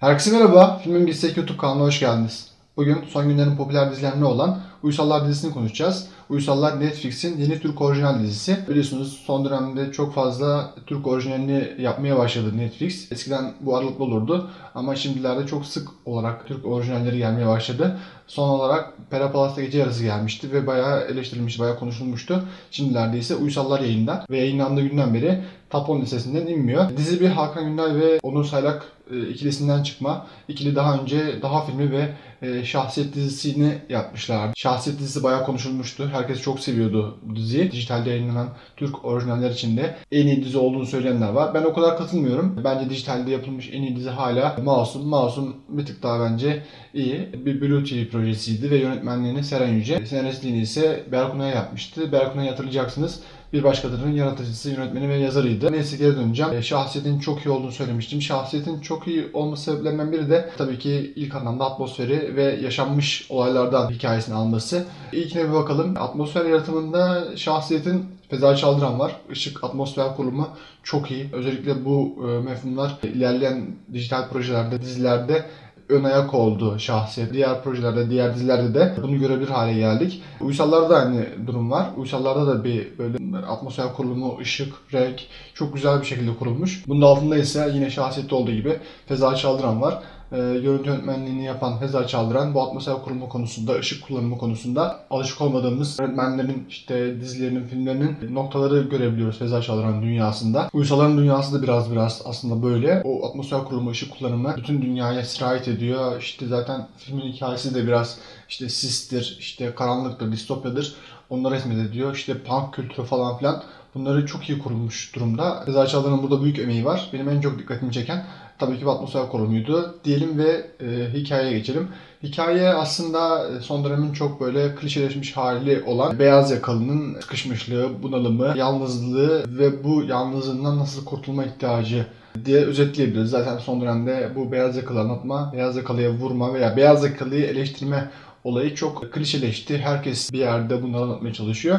Herkese merhaba, Filmin Gitsek YouTube kanalına hoş geldiniz. Bugün son günlerin popüler dizilerinden olan Uysallar dizisini konuşacağız. Uysallar Netflix'in yeni Türk orijinal dizisi. Biliyorsunuz son dönemde çok fazla Türk orijinalini yapmaya başladı Netflix. Eskiden bu aralıklı olurdu ama şimdilerde çok sık olarak Türk orijinalleri gelmeye başladı. Son olarak Pera Palas'ta gece yarısı gelmişti ve bayağı eleştirilmiş, bayağı konuşulmuştu. Şimdilerde ise Uysallar yayında ve yayınlandığı günden beri 10 listesinden inmiyor. Dizi bir Hakan Gündal ve Onur Saylak e, ikilisinden çıkma. İkili daha önce daha filmi ve e, Şahsiyet dizisini yapmışlardı. Şahsiyet dizisi bayağı konuşulmuştu. Herkes çok seviyordu bu diziyi. Dijitalde yayınlanan Türk orijinaller içinde en iyi dizi olduğunu söyleyenler var. Ben o kadar katılmıyorum. Bence dijitalde yapılmış en iyi dizi hala Masum. Masum bir tık daha bence iyi. Bir Blue TV projesiydi ve yönetmenliğini Seren Yüce. Senaristliğini ise Berkunay yapmıştı. Berkunay'ı hatırlayacaksınız bir başkalarının yaratıcısı, yönetmeni ve yazarıydı. Neyse geri döneceğim. E, şahsiyetin çok iyi olduğunu söylemiştim. Şahsiyetin çok iyi olması sebeplerinden biri de tabii ki ilk anlamda atmosferi ve yaşanmış olaylardan hikayesini alması. İlkine bir bakalım. Atmosfer yaratımında şahsiyetin Feza Çaldıran var. Işık, atmosfer kurulumu çok iyi. Özellikle bu e, mefhumlar ilerleyen dijital projelerde, dizilerde ön ayak oldu şahsiyet. Diğer projelerde, diğer dizilerde de bunu görebilir hale geldik. Uysallarda da aynı durum var. Uysallarda da bir böyle atmosfer kurulumu, ışık, renk çok güzel bir şekilde kurulmuş. Bunun altında ise yine şahsiyette olduğu gibi Feza Çaldıran var e, görüntü yönetmenliğini yapan Feza Çaldıran bu atmosfer kurulumu konusunda, ışık kullanımı konusunda alışık olmadığımız yönetmenlerin, işte dizilerinin, filmlerinin noktaları görebiliyoruz Feza Çaldıran dünyasında. Uysalların dünyası da biraz biraz aslında böyle. O atmosfer kurulumu, ışık kullanımı bütün dünyaya sirayet ediyor. İşte zaten filmin hikayesi de biraz işte sistir, işte karanlıktır, distopyadır. Onları resmediyor. İşte punk kültürü falan filan. Bunları çok iyi kurulmuş durumda. Feza Çaldıran'ın burada büyük emeği var. Benim en çok dikkatimi çeken tabii ki atmosfer korumuydu. Diyelim ve e, hikayeye geçelim. Hikaye aslında e, son dönemin çok böyle klişeleşmiş hali olan beyaz yakalının sıkışmışlığı, bunalımı, yalnızlığı ve bu yalnızlığından nasıl kurtulma ihtiyacı diye özetleyebiliriz. Zaten son dönemde bu beyaz yakalı anlatma, beyaz yakalıya vurma veya beyaz yakalıyı eleştirme olayı çok klişeleşti. Herkes bir yerde bunları anlatmaya çalışıyor.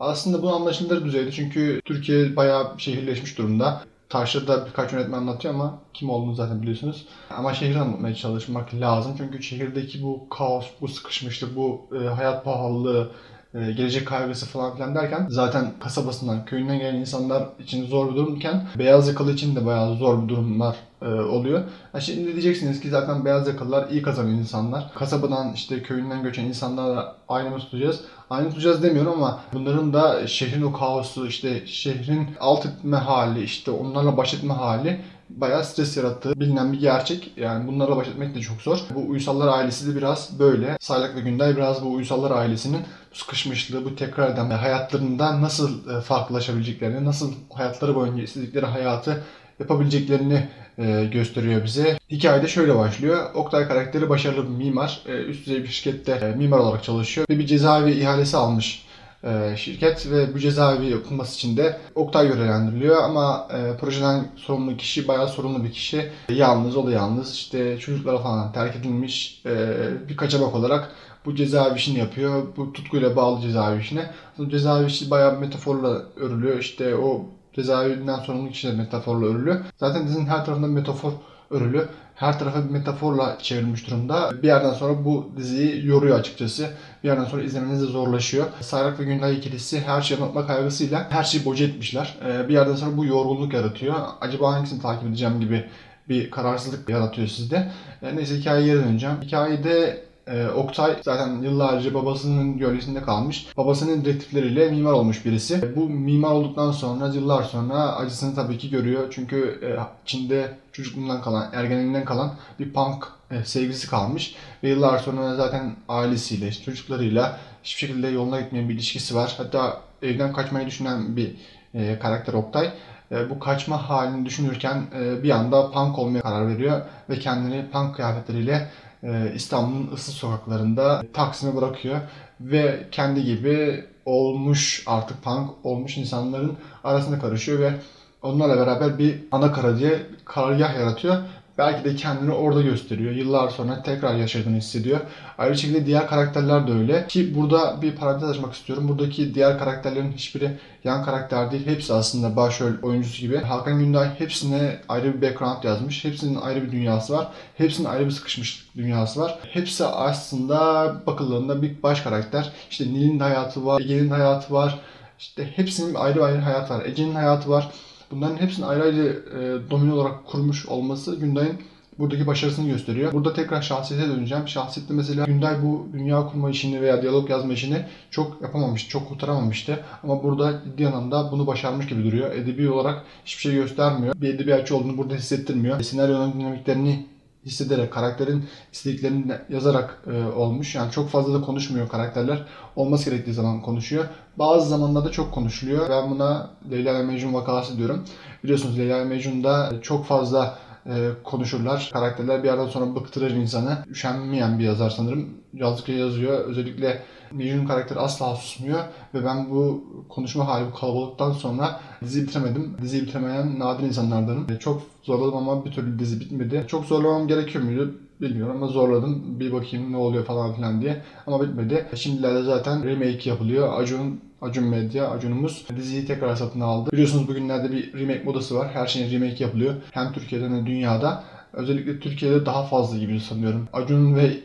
Aslında bu anlaşılır düzeyde çünkü Türkiye bayağı şehirleşmiş durumda. Taşra'da birkaç yönetmen anlatıyor ama kim olduğunu zaten biliyorsunuz. Ama şehri anlatmaya çalışmak lazım. Çünkü şehirdeki bu kaos, bu sıkışmışlık, bu e, hayat pahalılığı, e, gelecek kaygısı falan filan derken zaten kasabasından, köyünden gelen insanlar için zor bir durumken beyaz yakalı için de bayağı zor bir durumlar oluyor. Ha şimdi diyeceksiniz ki zaten beyaz yakalılar iyi kazanan insanlar. Kasabadan işte köyünden göçen insanlarla aynı mı tutacağız? Aynı tutacağız demiyorum ama bunların da şehrin o kaosu, işte şehrin alt etme hali, işte onlarla baş etme hali bayağı stres yarattığı bilinen bir gerçek. Yani bunlarla baş etmek de çok zor. Bu Uysallar ailesi de biraz böyle. Saylak ve Günday biraz bu Uysallar ailesinin bu sıkışmışlığı, bu tekrar eden hayatlarında nasıl e, farklılaşabileceklerini, nasıl hayatları boyunca istedikleri hayatı yapabileceklerini e, gösteriyor bize. Hikayede şöyle başlıyor. Oktay karakteri başarılı bir mimar. E, üst düzey bir şirkette e, mimar olarak çalışıyor ve bir cezaevi ihalesi almış şirket ve bu cezaevi yapılması için de Oktay görevlendiriliyor ama e, projeden sorumlu kişi bayağı sorumlu bir kişi. Yalnız, o da yalnız. İşte çocuklara falan terk edilmiş e, bir kaçamak olarak bu cezaevi işini yapıyor. Bu tutkuyla bağlı cezaevi işine. Cezaevi işi bayağı metaforla örülüyor. İşte o cezaevinden sorumlu kişi de metaforla örülü. Zaten dizinin her tarafında metafor örülü. Her tarafa bir metaforla çevrilmiş durumda. Bir yerden sonra bu diziyi yoruyor açıkçası. Bir yerden sonra izlemeniz de zorlaşıyor. Sayrak ve Günday ikilisi her şeyi anlatma kaygısıyla her şeyi boca etmişler. Ee, bir yerden sonra bu yorgunluk yaratıyor. Acaba hangisini takip edeceğim gibi bir kararsızlık yaratıyor sizde. Ee, neyse hikayeye döneceğim. Hikayede e, Oktay zaten yıllarca babasının gölgesinde kalmış. Babasının direktifleriyle mimar olmuş birisi. Bu mimar olduktan sonra yıllar sonra acısını tabii ki görüyor. Çünkü e, içinde çocukluğundan kalan, ergenliğinden kalan bir punk e, sevgisi kalmış. Ve yıllar sonra zaten ailesiyle, çocuklarıyla hiçbir şekilde yoluna gitmeyen bir ilişkisi var. Hatta evden kaçmayı düşünen bir e, karakter Oktay. E, bu kaçma halini düşünürken e, bir anda punk olmaya karar veriyor ve kendini punk kıyafetleriyle İstanbul'un ıssız sokaklarında Taksim'e bırakıyor ve kendi gibi olmuş artık punk olmuş insanların arasında karışıyor ve onlarla beraber bir ana kara diye karargah yaratıyor. Belki de kendini orada gösteriyor. Yıllar sonra tekrar yaşadığını hissediyor. Ayrı şekilde diğer karakterler de öyle. Ki burada bir parantez açmak istiyorum. Buradaki diğer karakterlerin hiçbiri yan karakter değil. Hepsi aslında başrol oyuncusu gibi. Hakan Günday hepsine ayrı bir background yazmış. Hepsinin ayrı bir dünyası var. Hepsinin ayrı bir sıkışmış dünyası var. Hepsi aslında bakıldığında bir baş karakter. İşte Nil'in de hayatı var, Ege'nin hayatı var. İşte hepsinin ayrı ayrı hayat var. Ege'nin hayatı var. Bunların hepsini ayrı ayrı e, domino olarak kurmuş olması Günday'ın buradaki başarısını gösteriyor. Burada tekrar şahsiyete döneceğim. Şahsiyette mesela Günday bu dünya kurma işini veya diyalog yazma işini çok yapamamış, çok kurtaramamıştı. Ama burada ciddi anlamda bunu başarmış gibi duruyor. Edebi olarak hiçbir şey göstermiyor. Bir edebiyatçı olduğunu burada hissettirmiyor. Senaryonun dinamiklerini hissederek, karakterin istediklerini yazarak e, olmuş. Yani çok fazla da konuşmuyor karakterler. Olması gerektiği zaman konuşuyor. Bazı zamanlarda çok konuşuluyor. Ben buna Leyla ile Mecnun vakası diyorum. Biliyorsunuz Leyla ile Mecnun'da çok fazla e, konuşurlar. Karakterler bir yerden sonra bıktırır insanı. Üşenmeyen bir yazar sanırım. Yazdıkça yazıyor. Özellikle Mecnun karakteri asla susmuyor ve ben bu konuşma hali, bu kalabalıktan sonra diziyi bitiremedim. Diziyi bitiremeyen nadir insanlardanım. E, çok zorladım ama bir türlü dizi bitmedi. Çok zorlamam gerekiyor muydu? Bilmiyorum ama zorladım. Bir bakayım ne oluyor falan filan diye. Ama bitmedi. Şimdilerde zaten remake yapılıyor. Acun Acun Medya, Acun'umuz diziyi tekrar satın aldı. Biliyorsunuz bugünlerde bir remake modası var. Her şeyin remake yapılıyor. Hem Türkiye'de hem dünyada. Özellikle Türkiye'de daha fazla gibi sanıyorum. Acun ve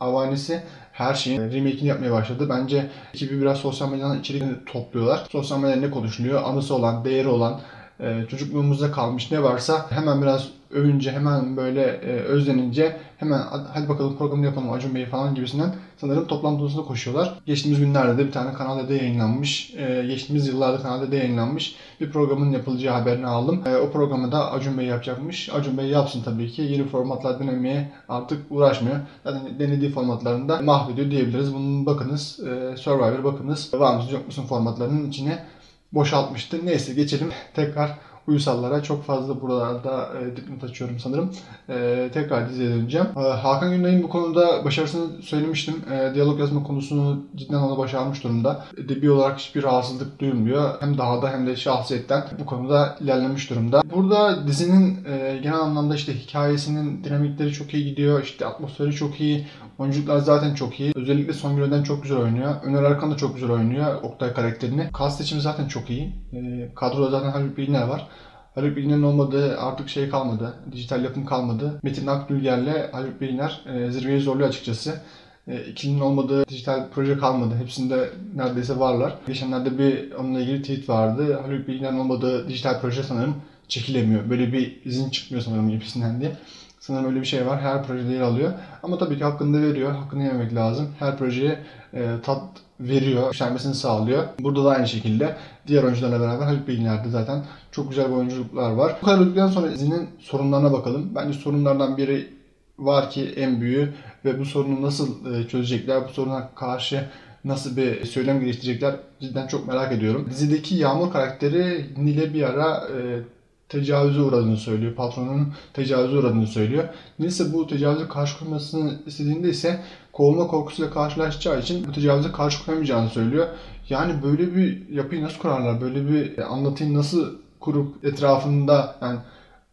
avanisi her şeyin remake'ini yapmaya başladı. Bence ekibi biraz sosyal medyadan içerik topluyorlar. Sosyal medyada ne konuşuluyor? Anısı olan, değeri olan, e, çocukluğumuzda kalmış ne varsa hemen biraz övünce hemen böyle e, özlenince hemen hadi bakalım programı yapalım Acun Bey falan gibisinden sanırım toplantısına koşuyorlar. Geçtiğimiz günlerde de bir tane Kanal D'de yayınlanmış, e, geçtiğimiz yıllarda Kanal D'de yayınlanmış bir programın yapılacağı haberini aldım. E, o programı da Acun Bey yapacakmış. Acun Bey yapsın tabii ki. Yeni formatlar denemeye artık uğraşmıyor. Zaten denediği formatlarında mahvediyor diyebiliriz. Bunun bakınız, e, Survivor bakınız. Var mısın yok musun formatlarının içine boşaltmıştı. Neyse geçelim tekrar uysallara çok fazla buralarda e, dipnot açıyorum sanırım. E, tekrar diziye döneceğim. E, Hakan Günday'ın bu konuda başarısını söylemiştim. E, diyalog yazma konusunu cidden ona başarmış durumda. Edebi olarak hiçbir rahatsızlık duyulmuyor. Hem dahada hem de şahsiyetten bu konuda ilerlemiş durumda. Burada dizinin e, genel anlamda işte hikayesinin dinamikleri çok iyi gidiyor. İşte atmosferi çok iyi. Oyunculuklar zaten çok iyi. Özellikle son Öden çok güzel oynuyor. Öner Arkan da çok güzel oynuyor Oktay karakterini. Kas seçimi zaten çok iyi. E, kadroda zaten Haluk Bilginer var. Haluk Bilginer'in olmadığı artık şey kalmadı. Dijital yapım kalmadı. Metin Akdülger'le Haluk Bilginer e, zirveyi zorluyor açıkçası. E, ikilinin olmadığı dijital proje kalmadı. Hepsinde neredeyse varlar. Geçenlerde bir onunla ilgili tweet vardı. Haluk Bilginer'in olmadığı dijital proje sanırım çekilemiyor. Böyle bir izin çıkmıyor sanırım gibisinden diye. Sanırım öyle bir şey var. Her projede yer alıyor. Ama tabii ki hakkını veriyor. Hakkını yememek lazım. Her projeye e, tat veriyor. Yükselmesini sağlıyor. Burada da aynı şekilde diğer oyuncularla beraber Haluk Bilginer'de zaten çok güzel oyunculuklar var. Bu kadar sonra dizinin sorunlarına bakalım. Bence sorunlardan biri var ki en büyüğü ve bu sorunu nasıl e, çözecekler, bu soruna karşı nasıl bir söylem geliştirecekler cidden çok merak ediyorum. Dizideki Yağmur karakteri Nil'e bir ara e, tecavüze uğradığını söylüyor. Patronun tecavüze uğradığını söylüyor. Neyse bu tecavüze karşı koymasını istediğinde ise kovulma korkusuyla karşılaşacağı için bu tecavüze karşı koyamayacağını söylüyor. Yani böyle bir yapıyı nasıl kurarlar? Böyle bir anlatıyı nasıl kurup etrafında yani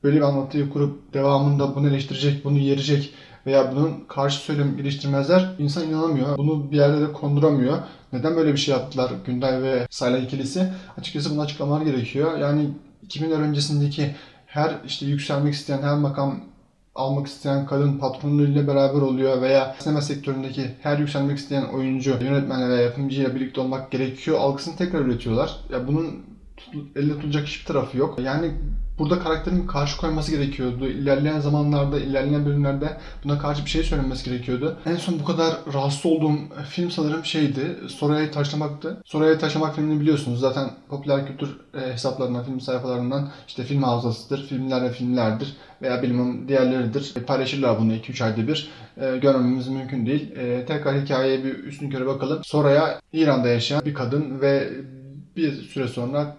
böyle bir anlatıyı kurup devamında bunu eleştirecek, bunu yerecek veya bunun karşı söylem geliştirmezler. İnsan inanamıyor. Bunu bir yerde de konduramıyor. Neden böyle bir şey yaptılar Günday ve Sayla ikilisi? Açıkçası bunu açıklamalar gerekiyor. Yani 2000'ler öncesindeki her işte yükselmek isteyen, her makam almak isteyen kadın patronuyla beraber oluyor veya sinema sektöründeki her yükselmek isteyen oyuncu, yönetmenle veya yapımcıyla birlikte olmak gerekiyor. Algısını tekrar üretiyorlar. Ya bunun elde tutacak hiçbir tarafı yok. Yani burada karakterin karşı koyması gerekiyordu. İlerleyen zamanlarda, ilerleyen bölümlerde buna karşı bir şey söylenmesi gerekiyordu. En son bu kadar rahatsız olduğum film sanırım şeydi. Soraya Taşlamak'tı. Soraya Taşlamak filmini biliyorsunuz. Zaten popüler kültür e, hesaplarından, film sayfalarından işte film hafızasıdır, filmler ve filmlerdir veya bilmem diğerleridir. E, paylaşırlar bunu 2-3 ayda bir. E, görmememiz mümkün değil. E, tekrar hikayeye bir üstün köre bakalım. Soraya İran'da yaşayan bir kadın ve bir süre sonra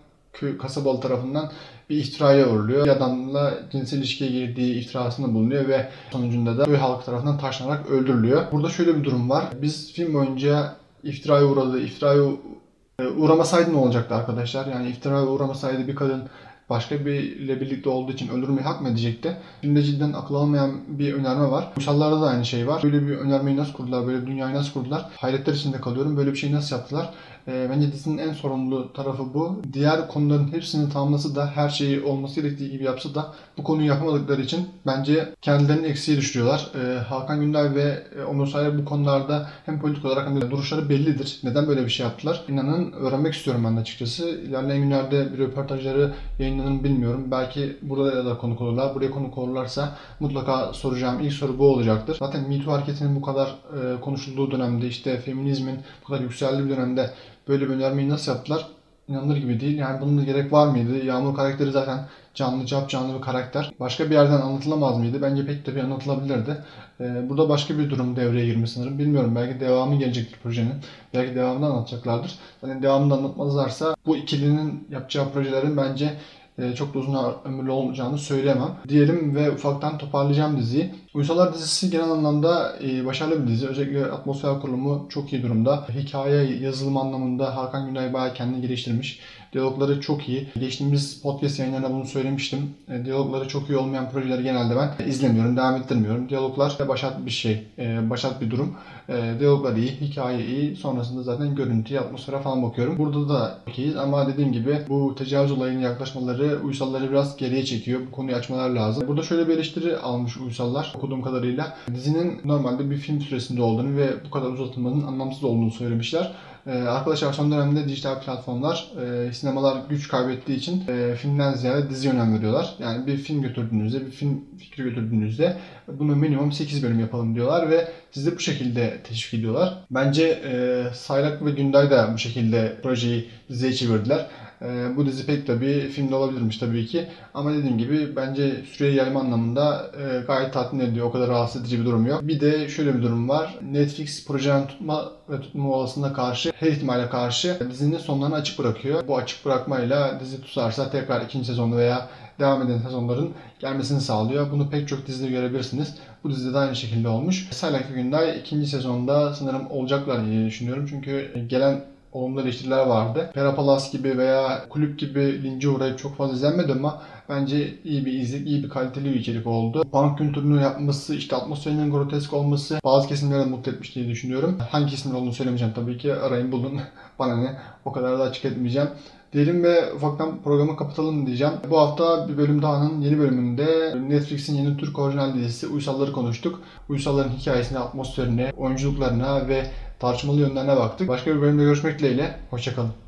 kasabalı tarafından bir iftiraya uğruluyor. Bir adamla cinsel ilişkiye girdiği iftirasında bulunuyor ve sonucunda da köy halkı tarafından taşlanarak öldürülüyor. Burada şöyle bir durum var. Biz film boyunca iftiraya uğradı, iftiraya uğramasaydı ne olacaktı arkadaşlar? Yani iftiraya uğramasaydı bir kadın başka biriyle birlikte olduğu için öldürmeyi hak mı edecekti? Filmde cidden akıl almayan bir önerme var. Uysallarda da aynı şey var. Böyle bir önermeyi nasıl kurdular, böyle bir dünyayı nasıl kurdular? Hayretler içinde kalıyorum. Böyle bir şeyi nasıl yaptılar? E, bence dizinin en sorumlu tarafı bu. Diğer konuların hepsini tamamlasa da her şeyi olması gerektiği gibi yapsa da bu konuyu yapamadıkları için bence kendilerini eksiğe düşürüyorlar. E, Hakan Günday ve e, Onur Sayar bu konularda hem politik olarak hem de duruşları bellidir. Neden böyle bir şey yaptılar? İnanın öğrenmek istiyorum ben açıkçası. İlerleyen günlerde bir röportajları yayınlanır bilmiyorum. Belki burada da konuk olurlar. Buraya konuk olurlarsa mutlaka soracağım ilk soru bu olacaktır. Zaten Me hareketinin bu kadar e, konuşulduğu dönemde işte feminizmin bu kadar yükseldiği bir dönemde böyle bir önermeyi nasıl yaptılar? İnanılır gibi değil. Yani bunun gerek var mıydı? Yağmur karakteri zaten canlı, cap canlı bir karakter. Başka bir yerden anlatılamaz mıydı? Bence pek tabii anlatılabilirdi. Ee, burada başka bir durum devreye girmiş sanırım. Bilmiyorum. Belki devamı gelecektir projenin. Belki devamını anlatacaklardır. Yani devamını anlatmazlarsa bu ikilinin yapacağı projelerin bence çok da uzun ömürlü olacağını söyleyemem. Diyelim ve ufaktan toparlayacağım diziyi. Uysallar dizisi genel anlamda e, başarılı bir dizi. Özellikle atmosfer kurulumu çok iyi durumda. Hikaye yazılım anlamında Hakan Günay bayağı kendini geliştirmiş. Diyalogları çok iyi. Geçtiğimiz podcast yayınlarında bunu söylemiştim. E, diyalogları çok iyi olmayan projeleri genelde ben izlemiyorum, devam ettirmiyorum. Diyaloglar başat bir şey, başat bir durum. Diyaloglar iyi, hikaye iyi. Sonrasında zaten görüntüye, atmosfere falan bakıyorum. Burada da iyiyiz ama dediğim gibi bu tecavüz olayının yaklaşmaları uysalları biraz geriye çekiyor. Bu konuyu açmalar lazım. Burada şöyle bir eleştiri almış uysallar okuduğum kadarıyla. Dizinin normalde bir film süresinde olduğunu ve bu kadar uzatılmanın anlamsız olduğunu söylemişler. Ee, arkadaşlar son dönemde dijital platformlar, e, sinemalar güç kaybettiği için e, filmden ziyade dizi önem veriyorlar. Yani bir film götürdüğünüzde, bir film fikri götürdüğünüzde bunu minimum 8 bölüm yapalım diyorlar ve sizi bu şekilde teşvik ediyorlar. Bence e, Saylak ve Günday da bu şekilde projeyi diziye çevirdiler. E, bu dizi pek tabii filmde olabilirmiş tabii ki. Ama dediğim gibi bence süreyi yayma anlamında e, gayet tatmin ediyor. O kadar rahatsız edici bir durum yok. Bir de şöyle bir durum var. Netflix projenin tutma ve tutma olasılığına karşı, her ihtimale karşı dizinin sonlarını açık bırakıyor. Bu açık bırakmayla dizi tutarsa tekrar ikinci sezonu veya devam eden sezonların gelmesini sağlıyor. Bunu pek çok dizide görebilirsiniz. Bu dizide de aynı şekilde olmuş. Salak Günday ikinci sezonda sanırım olacaklar diye düşünüyorum. Çünkü gelen olumlu eleştiriler vardı. Perapalas gibi veya kulüp gibi lince uğrayıp çok fazla izlenmedi ama bence iyi bir izlik, iyi bir kaliteli bir içerik oldu. Punk kültürünü yapması, işte atmosferinin grotesk olması bazı kesimleri mutlu etmiş diye düşünüyorum. Hangi kesimler olduğunu söylemeyeceğim tabii ki. Arayın bulun. Bana ne. O kadar da açık etmeyeceğim. Diyelim ve ufaktan programı kapatalım diyeceğim. Bu hafta bir bölüm dahanın yeni bölümünde Netflix'in yeni Türk orijinal dizisi Uysalları konuştuk. Uysalların hikayesine, atmosferine, oyunculuklarına ve tartışmalı yönlerine baktık. Başka bir bölümde görüşmek dileğiyle. Hoşçakalın.